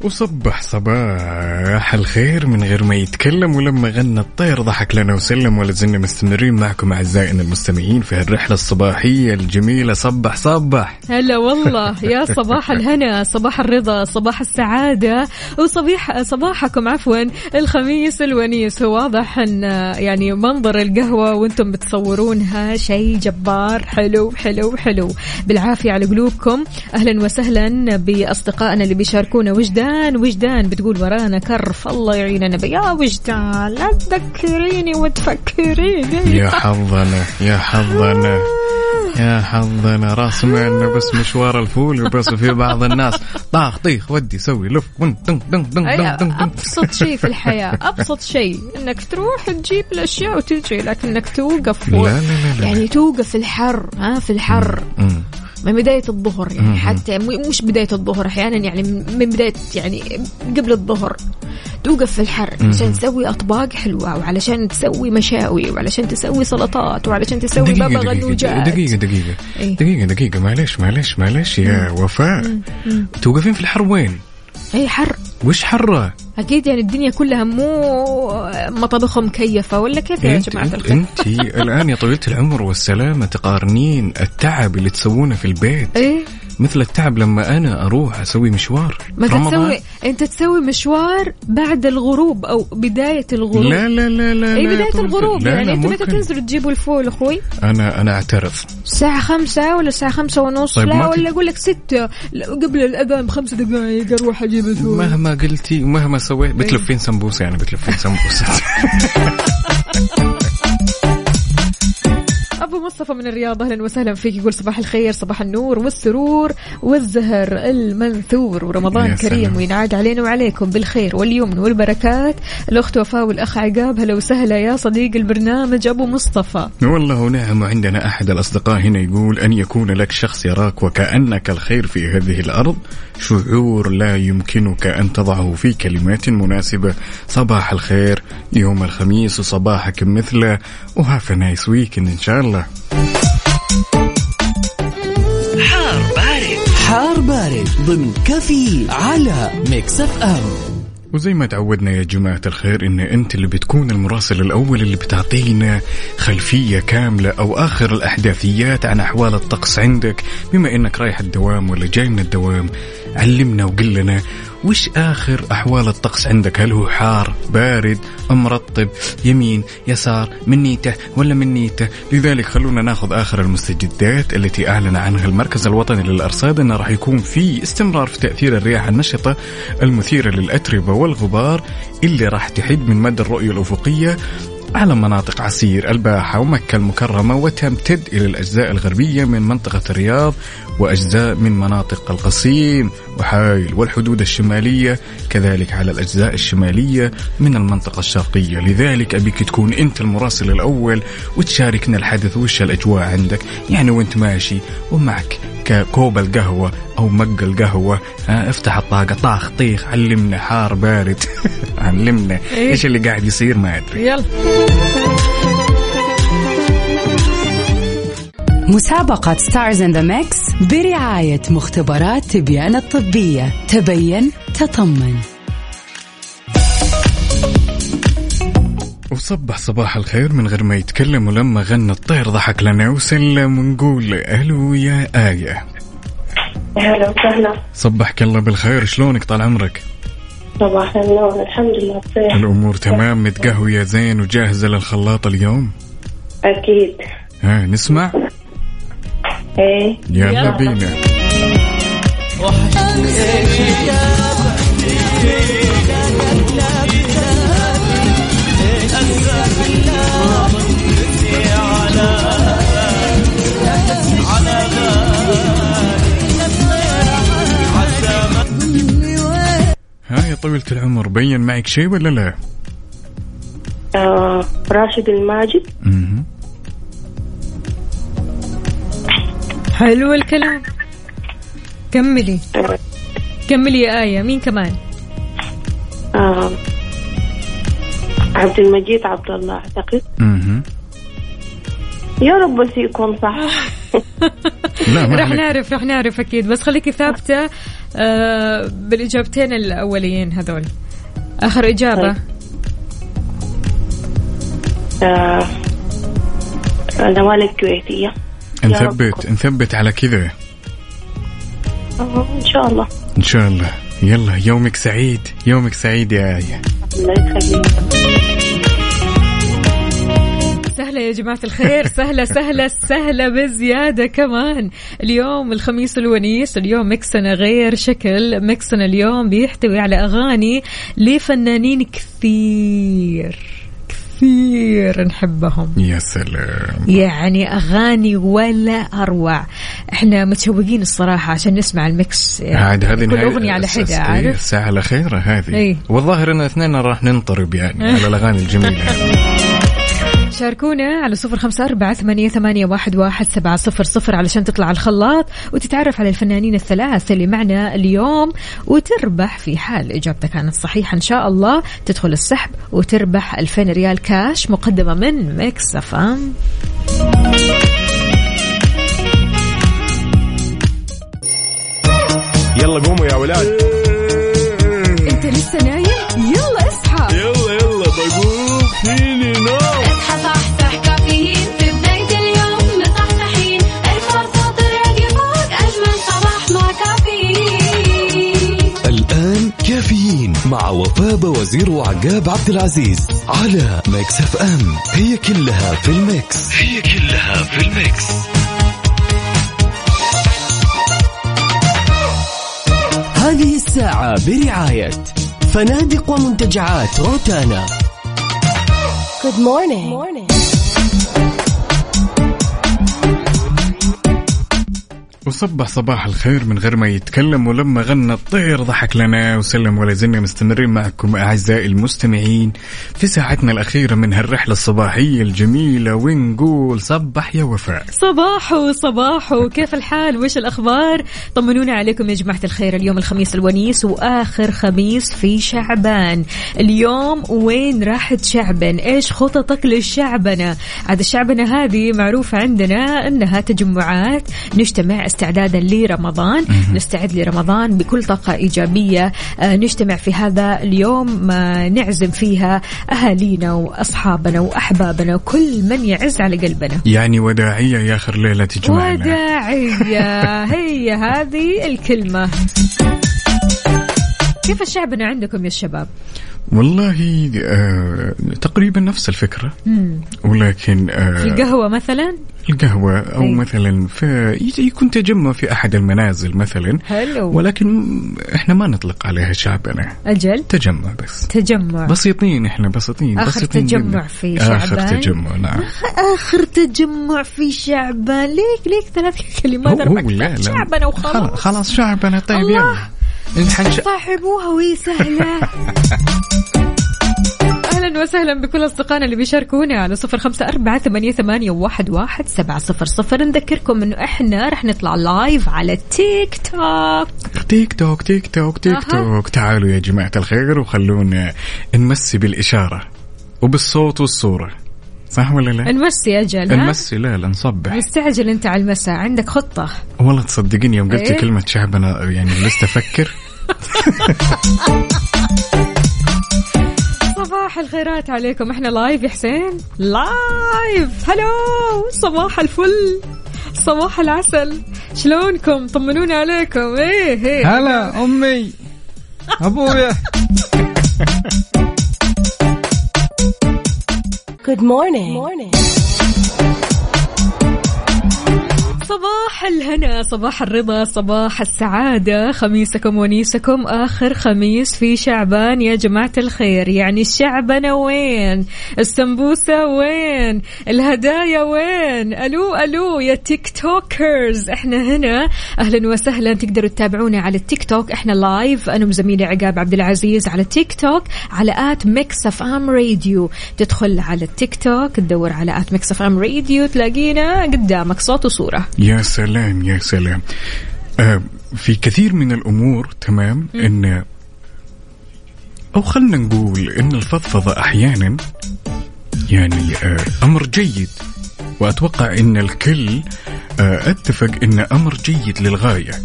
وصبح صباح الخير من غير ما يتكلم ولما غنى الطير ضحك لنا وسلم ولا زلنا مستمرين معكم أعزائنا المستمعين في هالرحلة الصباحية الجميلة. صبح صبح. هلا والله. يا صباح الهنا صباح الرضا صباح السعادة وصبيح صباحكم عفوا الخميس الونيس. واضح أن يعني منظر القهوة وأنتم بتصورونها شيء جبار. حلو حلو حلو. بالعافية على قلوبكم. أهلا وسهلا بأصدقائنا اللي بيشاركونا وجدان وجدان بتقول ورانا كرف الله يعيننا يا وجدان لا تذكريني وتفكريني. يا حظنا يا حظنا يا حظنا. راس مالنا بس مشوار الفول بس في بعض الناس. طاخ طيخ ودي سوي لف دن دن دن أي دن دن دن. أبسط شيء في الحياة (laughs) أبسط شيء. إنك تروح تجيب الأشياء وتجي لكنك توقف لا لا لا لا. يعني توقف في الحر ها في الحر. من بداية الظهر يعني مم. حتى م- مش بداية الظهر أحيانا يعني من بداية يعني قبل الظهر. توقف في الحر عشان تسوي أطباق حلوة وعلشان تسوي مشاوي وعلشان تسوي سلطات وعلشان تسوي دقيقة بابا دقيقة غنوجات دقيقة دقيقة إيه. دقيقة دقيقة. معلش معلش معلش يا وفاء. توقفين في الحر وين؟ أي حر. وش حرة؟ أكيد يعني الدنيا كلها مو مطابخها مكيفة ولا كيف يا انت جماعة الخير؟ أنت الآن يا طويلة العمر والسلامة تقارنين التعب اللي تسوونه في البيت إيه مثل التعب لما أنا أروح أسوي مشوار. ما انت. تسوي أنت تسوي مشوار بعد الغروب أو بداية الغروب. لا لا لا لا أي بداية الغروب لا يعني لا أنتوا متى. تنزلوا تجيبوا الفول أخوي؟ أنا أنا اعترض الساعة خمسة ولا الساعة خمسة ونص؟ طيب لا ولا أقول لك ستة. قبل الأذان بخمس دقائق أروح أجيب الفول. مهما قلتي ومهما سويت بتلفين سمبوسة يعني بتلفين سمبوسة. (laughs) أبو مصطفى من الرياض أهلا وسهلا فيك. يقول صباح الخير صباح النور والسرور والزهر المنثور. ورمضان كريم. وينعاد علينا وعليكم بالخير واليمن والبركات. الأخت وفاء والأخ عقاب هلا وسهلا يا صديق البرنامج أبو مصطفى. والله نعم وعندنا أحد الأصدقاء هنا يقول أن يكون لك شخص يراك وكأنك الخير في هذه الأرض. شعور لا يمكنك أن تضعه في كلمات مناسبة. صباح الخير يوم الخميس وصباحك مثله. و have nice weekend إن شاء الله. حار بارد. حار بارد ضمن كفي على Mix FM. وزي ما تعودنا يا جماعة الخير إن أنت اللي بتكون المراسل الأول اللي بتعطينا خلفية كاملة أو آخر الأحداثيات عن أحوال الطقس عندك بما إنك رايح الدوام ولا جاي من الدوام علمنا وقل لنا وش آخر أحوال الطقس عندك؟ هل هو حار بارد مرطب يمين يسار منيته ولا منيته لذلك خلونا ناخذ آخر المستجدات التي أعلن عنها المركز الوطني للأرصاد أنه راح يكون في استمرار في تأثير الرياح النشطة المثيرة للأتربة والغبار اللي راح تحد من مدى الرؤية الأفقية على مناطق عسير الباحة ومكة المكرمة وتمتد إلى الأجزاء الغربية من منطقة الرياض وأجزاء من مناطق القصيم وحايل والحدود الشمالية كذلك على الأجزاء الشمالية من المنطقة الشرقية. لذلك أبيك تكون أنت المراسل الأول وتشاركنا الحدث وش الأجواء عندك. يعني وأنت ماشي ومعك كوب القهوة أو مق القهوة. ها افتح الطاقة. طاخ طيخ علمنا حار بارد. (laughs) علمنا إيه. إيش اللي قاعد يصير ما أدري. يلا. مسابقة Stars in the Mix برعاية مختبرات تبيان الطبية. تبين تطمن. وصبح صباح الخير من غير ما يتكلم ولما غنى الطير ضحك لنا وسلم ونقول ألو يا آية. هلا وسهلا. صبحك الله بالخير شلونك طال عمرك؟ صباح النور الحمد لله بخير. الأمور تمام متقهوية زين وجاهزة للخلاط اليوم؟ أكيد. ها نسمع؟ إيه. يلا. بينا. ها طويلة العمر بين معك شيء ولا لا؟ آه راشد الماجد. حلو الكلام. كملي. كملي يا آية مين كمان؟ آه عبد المجيد عبد الله أعتقد. مهم. يا رب بس يكون صح. (laughs) لا عليك. نعرف رح نعرف أكيد. بس خليكي ثابتة. آه بالإجابتين الأوليين هذول. آخر إجابة. آه، نوال رب. نثبت نثبت على كذا. آه، إن شاء الله. إن شاء الله. يلا يومك سعيد يومك سعيد يا آية. الله يخليك. سهلة يا جماعة الخير. سهلة سهلة سهلة بزيادة كمان. اليوم الخميس الونيس اليوم مكسنا غير شكل. مكسنا اليوم بيحتوي على أغاني لفنانين كثير كثير نحبهم. يا سلام. يعني أغاني ولا أروع. إحنا متشوقين الصراحة عشان نسمع المكس عاد هذه كل أغنية على أس- إيه، عارف؟ الساعة على خيرة هذه. إيه. والظاهر إن اثنين راح ننطرب يعني على الأغاني الجميلة. (laughs) شاركونا على صفر خمسة أربعة ثمانية, ثمانية واحد, واحد سبعة صفر صفر علشان تطلع الخلاط وتتعرف على الفنانين الثلاثة اللي معنا اليوم وتربح في حال إجابتك كانت صحيحة إن شاء الله تدخل السحب وتربح 2000 ريال كاش مقدمة من Mix FM. يلا قوموا يا ولاد. أنت لسه نايم؟ يلا اصحى. يلا يلا بقوم. فيني نوم. مع وفاء وزير وعقاب عبد العزيز على Mix FM. هي كلها في ال Mix. هي كلها في ال Mix. هذه الساعة برعاية فنادق ومنتجعات روتانا. Good morning. وصبح صباح الخير من غير ما يتكلم ولما غنى الطير ضحك لنا وسلم ولا زلنا مستمرين معكم أعزائي المستمعين في ساعتنا الأخيرة من هالرحلة الصباحية الجميلة ونقول صبح يا وفاء. صباحو صباحو كيف الحال؟ وش الأخبار؟ طمنونا عليكم يا جماعة الخير اليوم الخميس الونيس وآخر خميس في شعبان. اليوم وين راحت شعبن إيش خططك للشعبنة؟ عاد الشعبنة هذه معروفة عندنا أنها تجمعات نجتمع استعدادا لرمضان. نستعد لرمضان بكل طاقة إيجابية. آه، نجتمع في هذا اليوم. آه، نعزم فيها أهالينا وأصحابنا وأحبابنا. وكل من يعز على قلبنا. يعني وداعية يا آخر ليلة تجمعنا. وداعية. (laughs) هي هذه الكلمة. كيف الشعبنا عندكم يا الشباب؟ والله آه تقريبا نفس الفكرة مم. ولكن في آه القهوة مثلا القهوة أو أي. مثلا في يكون تجمع في أحد المنازل مثلا حلو ولكن إحنا ما نطلق عليها شعبنا أجل تجمع بس تجمع بسيطين إحنا بسيطين آخر بسيطين تجمع جداً. في آخر شعبان. تجمع نعم آخر تجمع في شعبان ليك ليك ثلاث كلمات هو- أربع هو لا كلمات لا شعبنا خلاص وخلاص خلاص شعبنا طيب. يلا. صاحبوها وهي سهلة (laughs) أهلا وسهلا بكل أصدقائنا اللي بيشاركونا على صفر خمسة أربعة ثمانية, ثمانية واحد, واحد سبعة صفر صفر. نذكركم إنه إحنا رح نطلع لايف على تيك توك TikTok TikTok Tik. Tok. تعالوا يا جماعة الخير وخلونا نمسي بالإشارة وبالصوت والصورة. صح ولا لا؟ نمسي أجل ها؟ نمسي لا لا نصبح. مستعجل أنت على المساء عندك خطة. والله تصدقيني يوم قلت إيه؟ كلمة شعبنا يعني لست أفكر (laughs) صباح الخيرات عليكم. إحنا live يا حسين؟ live hello صباح الفل. صباح العسل. شلونكم؟ طمنونا عليكم. إيه إيه. هلا أمي. أبويا. Good morning. صباح الهنا صباح الرضا صباح السعادة. خميسكم ونيسكم آخر خميس في شعبان. يا جماعة الخير يعني الشعبنة وين؟ السمبوسة وين؟ الهدايا وين؟ ألو ألو يا TikTokers إحنا هنا. أهلا وسهلا. تقدروا تتابعونا على التيك توك إحنا live. أنا وزميلي عقاب عبد العزيز على تيك توك على at Mix FM Radio. تدخل على التيك توك تدور على at Mix FM Radio تلاقينا قدامك. صوت وصورة. يا سلام يا سلام. آه في كثير من الأمور تمام إن أو خلنا نقول إن الفضفضة أحيانا يعني آه أمر جيد. وأتوقع إن الكل آه أتفق إن أمر جيد للغاية.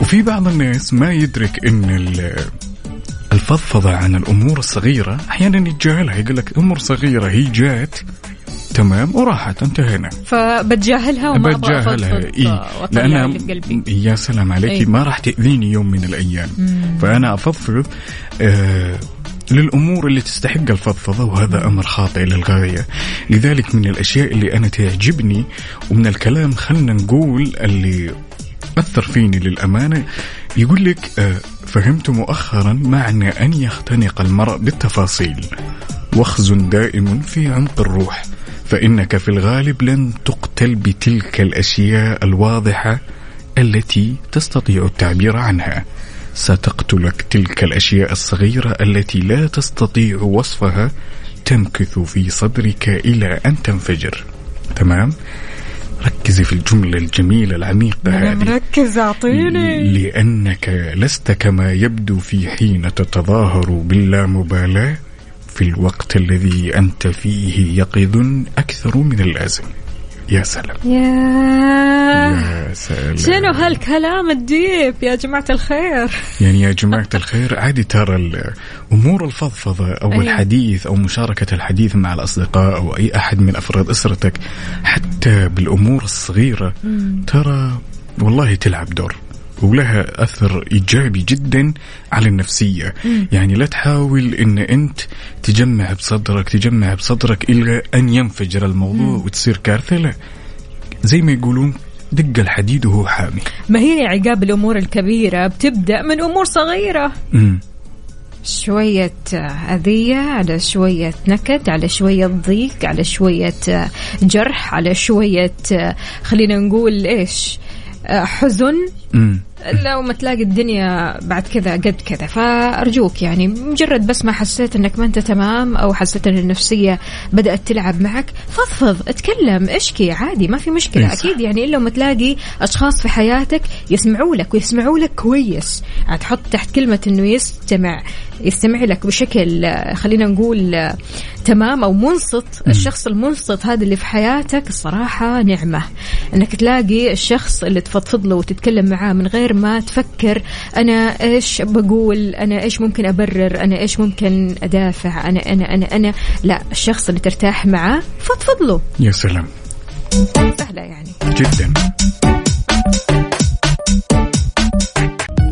وفي بعض الناس ما يدرك إن ال- الفضفضة عن الأمور الصغيرة أحيانا يتجاهلها يقول لك أمور صغيرة هي جات تمام وراحت انتهينا. فبتجاهلها وما بتجاهلها أفضفض إيه اللي بقلبي يا سلام عليك إيه. ما راح تأذيني يوم من الأيام. مم. فأنا أفضفض آه للأمور اللي تستحق الفضفضة وهذا أمر خاطئ للغاية. لذلك من الأشياء اللي أنا تعجبني ومن الكلام خلنا نقول اللي أثر فيني للأمانة يقول لك آه فهمت مؤخرا معنى أن يختنق المرء بالتفاصيل. وخز دائم في عمق الروح. فإنك في الغالب لن تقتل بتلك الأشياء الواضحة التي تستطيع التعبير عنها. ستقتلك تلك الأشياء الصغيرة التي لا تستطيع وصفها تمكث في صدرك إلى أن تنفجر. تمام؟ ركزي في الجملة الجميلة العميقة هذه. مركز أعطيني. لأنك لست كما يبدو في حين تتظاهر باللامبالاة. في الوقت الذي أنت فيه يقظ أكثر من اللازم. يا سلام. يا يا سلام. شنو هالكلام الديب يا جماعة الخير؟ يعني يا جماعة الخير عادي ترى أمور الفضفضة أو أيوة. الحديث أو مشاركة الحديث مع الأصدقاء أو أي أحد من أفراد أسرتك حتى بالأمور الصغيرة ترى والله تلعب دور. ولها أثر إيجابي جدا على النفسية مم. يعني لا تحاول أن أنت تجمع بصدرك تجمع بصدرك إلى أن ينفجر الموضوع مم. وتصير كارثة لا زي ما يقولون دق الحديد وهو حامي ما هي عقاب الأمور الكبيرة بتبدأ من أمور صغيرة مم. شوية أذية على شوية نكد على شوية ضيق على شوية جرح على شوية خلينا نقول إيش حزن مم. لو ما تلاقي الدنيا بعد كذا قد كذا. فأرجوك يعني مجرد بس ما حسيت أنك ما أنت تمام أو حسيت أن النفسية بدأت تلعب معك فضفض اتكلم اشكي عادي ما في مشكلة. إيه صح. أكيد يعني إلا ما تلاقي أشخاص في حياتك يسمعوا لك ويسمعوا لك كويس. هتحط تحت كلمة أنه يستمع يستمع لك بشكل خلينا نقول تمام أو منصت الشخص المنصت هذا اللي في حياتك الصراحة نعمة. أنك تلاقي الشخص اللي تفضفض له وتتكلم معاه من غير ما تفكر أنا إيش بقول أنا إيش ممكن أبرر أنا إيش ممكن أدافع أنا أنا أنا أنا. لا الشخص اللي ترتاح معاه فضفض له. يا سلام. سهلة يعني. جدا.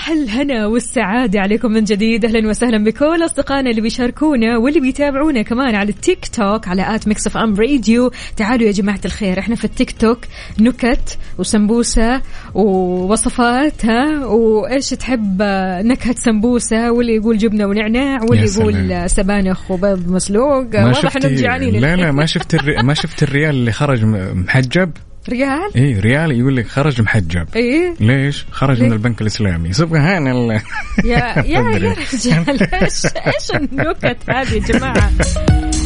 صباح الهنا والسعادة عليكم من جديد. أهلا وسهلا بكل أصدقائنا اللي بيشاركونا واللي بيتابعونا كمان على التيك توك على at Mix FM Radio. تعالوا يا جماعة الخير إحنا في التيك توك. نكت وسمبوسة ووصفات ها؟ وإيش تحب آه، نكهة سمبوسة؟ واللي يقول جبنة ونعناع واللي. يقول سبانخ وبيض مسلوق. ما واضح شفتي جعانين. لا لا ما شفت الري... ما شفت الريال اللي خرج محجب؟ ريال؟ اي ريال يقول لك خرج محجب إيه. ليش؟ خرج ليه؟ من البنك الإسلامي. سبحان الله. يا (laughs) يا يا رجال إيش إيش النكت هذه يا جماعة؟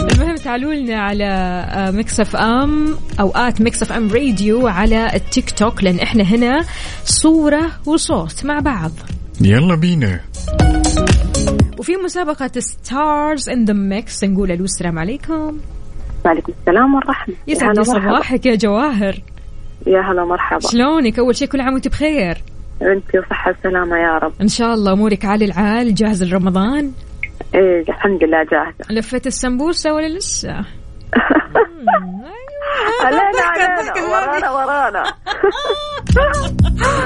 المهم تعالوا لنا على آه، Mix FM أو at Mix FM Radio على التيك توك لأن إحنا هنا صورة وصوت مع بعض. يلا بينا. وفي مسابقة Stars in the Mix نقول ألو السلام عليكم. وعليكم السلام والرحمة. يسعد لي. صباحك يا جواهر. يا هلا مرحبا شلونك؟ أول شيء كل عام وأنت بخير. أنت وصحة وسلامة يا رب. إن شاء الله أمورك عالي العال جاهز لرمضان؟ إيه الحمد لله جاهزة. لفيت السمبوسة ولا لسه؟ (laughs) علينا علينا ورانا ورانا. (laughs)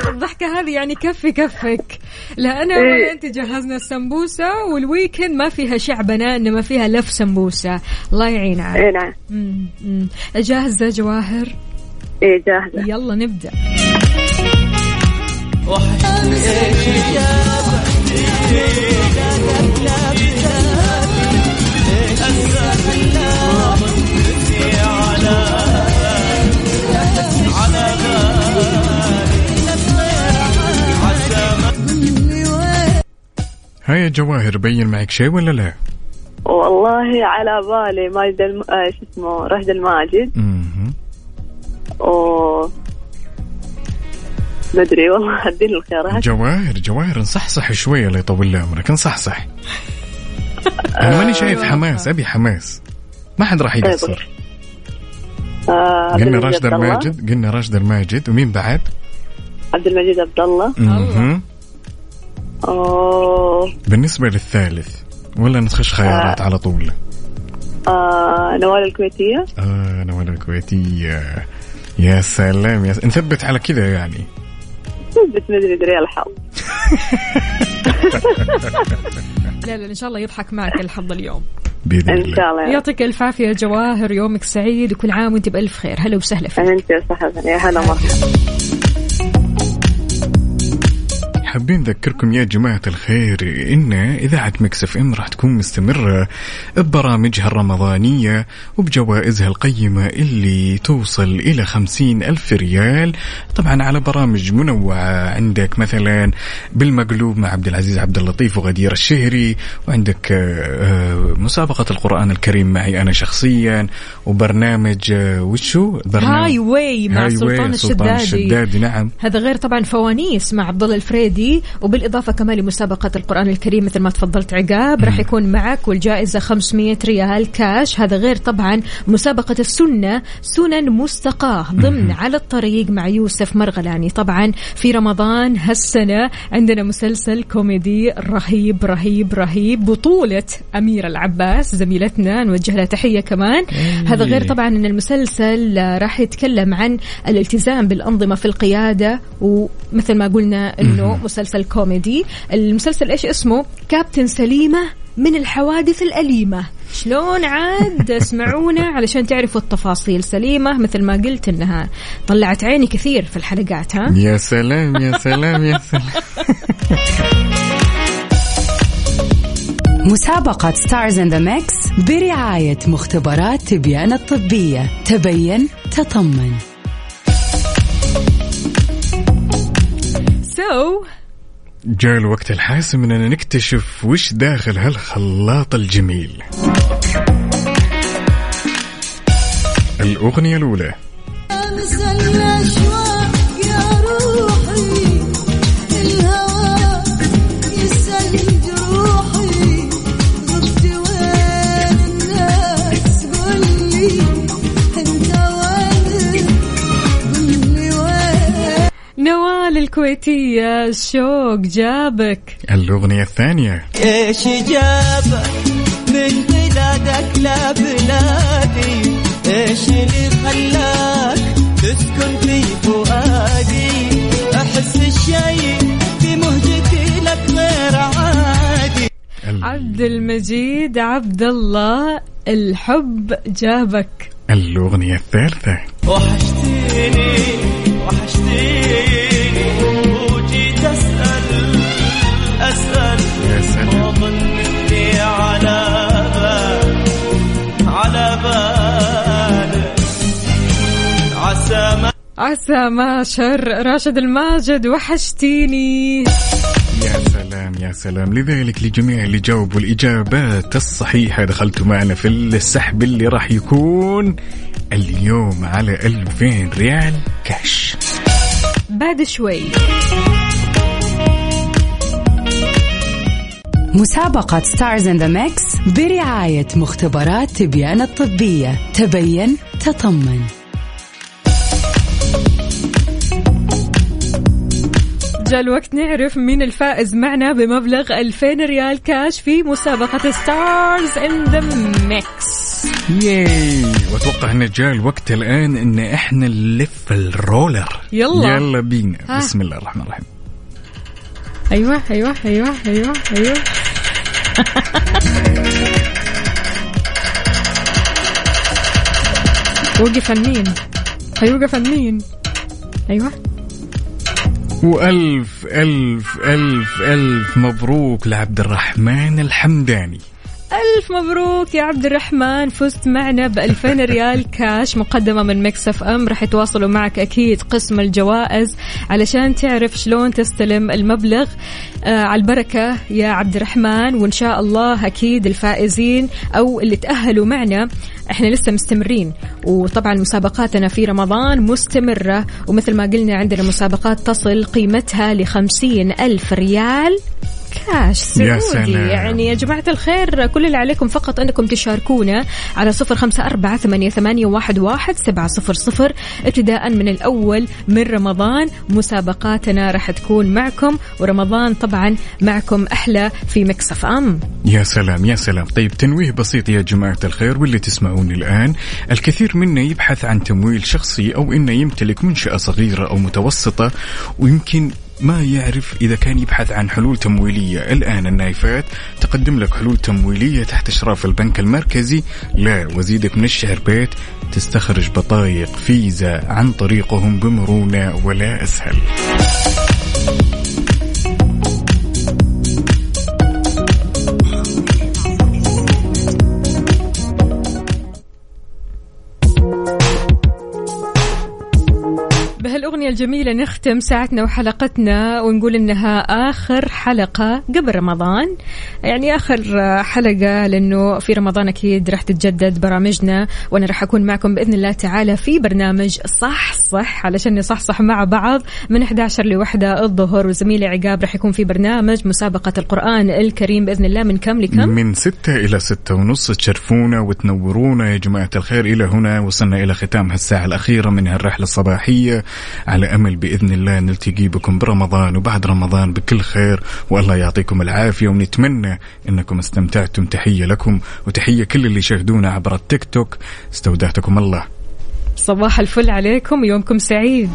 الضحكة هذه يعني كفي كفك. لا أنا إيه. ولا أنت جهزنا السمبوسة والويكند ما فيها شعبنا إنما فيها لف سمبوسة. الله يعين عليك إيه نعم. جاهزة جواهر؟ إيه جاهزة. يلا نبدأ. هاي يا جواهر بين معك شيء ولا لا؟ والله على بالي ماجد الم... آه شو اسمه رشد الماجد. أوه. ما أدري والله أديني الخيارات. جواهر جواهر نصحصح شوية لا يطول لي عمرك نصحصح أنا ماني شايف حماس أبي حماس. ما حد راح يقصر. آه قلنا راشد الله. الماجد قلنا راشد الماجد ومين بعد؟ عبد المجيد عبد الله. أوه. بالنسبة للثالث ولا نخش خيارات على طول؟ آه نوال الكويتية. آه نوال الكويتية. يا سلام يا س... نثبت على كذا يعني. ما أدري دري الحظ. (laughs) لا لا إن شاء الله يضحك معك الحظ اليوم. بإذن إن الله. شاء الله. يعطيك ألف عافية جواهر يومك سعيد وكل عام وأنت بألف خير. هلا وسهلا فيك. انت يا صاحبنا يا هلا مرحبا حابين نذكركم يا جماعة الخير إن إذاعة Mix FM راح تكون مستمرة ببرامجها الرمضانية وبجوائزها القيمة اللي توصل إلى خمسين ألف ريال. طبعا على برامج منوعة عندك مثلا بالمقلوب مع عبد العزيز عبد اللطيف وغدير الشهري وعندك آه، آه، مسابقة القرآن الكريم معي أنا شخصيا وبرنامج آه، وشو؟ برنامج Highway مع هاي سلطان سلطان الشدادي. الشدادي نعم. هذا غير طبعا فوانيس مع عبد الله الفريدي وبالإضافة كمان لمسابقة القرآن الكريم مثل ما تفضلت عقاب راح يكون معك والجائزة 500 ريال كاش. هذا غير طبعا مسابقة السنة سنن مستقاة ضمن على الطريق مع يوسف مرغلاني. طبعا في رمضان هالسنة عندنا مسلسل كوميدي رهيب رهيب رهيب. بطولة أميرة العباس زميلتنا نوجه لها تحية كمان. هذا غير طبعا إن المسلسل راح يتكلم عن الالتزام بالأنظمة في القيادة ومثل ما قلنا إنه مسلسل كوميدي. المسلسل إيش اسمه؟ كابتن سليمة من الحوادث الأليمة. شلون عاد؟ (laughs) اسمعونا علشان تعرفوا التفاصيل. سليمة مثل ما قلت إنها طلعت عيني كثير في الحلقات ها؟ يا سلام يا سلام يا سلام. (laughs) مسابقة Stars in the Mix برعاية مختبرات تبيان الطبية. تبين تطمن. سو جاء الوقت الحاسم إننا نكتشف وش داخل هالخلاط الجميل. الأغنية الأولى. الكويتية الشوق جابك. الأغنية الثانية. إيش جابك؟ من بلادك لبلادي إيش اللي خلاك تسكن في فؤادي؟ أحس الشيء في مهجتي لك غير عادي. عبد المجيد عبد الله الحب جابك. الأغنية الثالثة. وحشتيني وحشتيني. يا سلام اني على بال على بالك عسى ما عسى ما شر راشد الماجد وحشتيني. يا سلام يا سلام. لذلك لجميع اللي جاوبوا الإجابات الصحيحة دخلتوا معنا في السحب اللي راح يكون اليوم على 2000 ريال كاش. بعد شوي. مسابقة Stars in the Mix برعاية مختبرات تبيان الطبية. تبين تطمن. جاء الوقت نعرف مين الفائز معنا بمبلغ 2000 ريال كاش في مسابقة Stars in the Mix yay واتوقع إن جاء الوقت الآن إن إحنا نلف ال roller. يلا. يلا بينا. ها. بسم الله الرحمن الرحيم. أيوه أيوه أيوه أيوه أيوه. (laughs) وقف النين هيوقف النين أيوه. وألف ألف ألف ألف مبروك لعبد الرحمن الحمداني. ألف مبروك يا عبد الرحمن. فزت معنا ب 2000 ريال كاش مقدمة من Mix FM. راح يتواصلوا معك أكيد قسم الجوائز علشان تعرف شلون تستلم المبلغ. آه على البركة يا عبد الرحمن وإن شاء الله أكيد الفائزين أو اللي تأهلوا معنا إحنا لسه مستمرين. وطبعا مسابقاتنا في رمضان مستمرة ومثل ما قلنا عندنا مسابقات تصل قيمتها لخمسين ألف ريال. كاش يا سعودي. سلام. يعني يا جماعة الخير كل اللي عليكم فقط أنكم تشاركونا على صفر خمسة أربعة ثمانية, ثمانية واحد, واحد سبعة صفر صفر. ابتداء من الأول من رمضان مسابقاتنا راح تكون معكم ورمضان طبعا معكم أحلى في مكسف أم. يا سلام يا سلام. طيب تنويه بسيط يا جماعة الخير واللي تسمعوني الآن. الكثير منا يبحث عن تمويل شخصي أو إنه يمتلك منشأة صغيرة أو متوسطة ويمكن ما يعرف إذا كان يبحث عن حلول تمويلية. الآن النايفات تقدم لك حلول تمويلية تحت إشراف البنك المركزي لا وزيدك من الشعر بيت. تستخرج بطايق فيزا عن طريقهم بمرونة ولا أسهل. بهالأغنية الجميلة نختم ساعتنا وحلقتنا ونقول إنها آخر حلقة قبل رمضان. يعني آخر حلقة لأنه في رمضان أكيد راح تتجدد برامجنا وأنا راح أكون معكم بإذن الله تعالى في برنامج صح صح علشان نصحصح مع بعض من 11 لوحدة الظهر. وزميلي عقاب راح يكون في برنامج مسابقة القرآن الكريم بإذن الله من كم لكم؟ من ستة إلى ستة ونص. تشرفونا وتنورونا يا جماعة الخير. إلى هنا وصلنا إلى ختام هالساعة الأخيرة من هالرحلة الصباحية. على أمل بإذن الله نلتقي بكم برمضان وبعد رمضان بكل خير والله يعطيكم العافية ونتمنى أنكم استمتعتم. تحية لكم وتحية كل اللي يشاهدونا عبر التيك توك. استودعتكم الله. صباح الفل عليكم يومكم سعيد.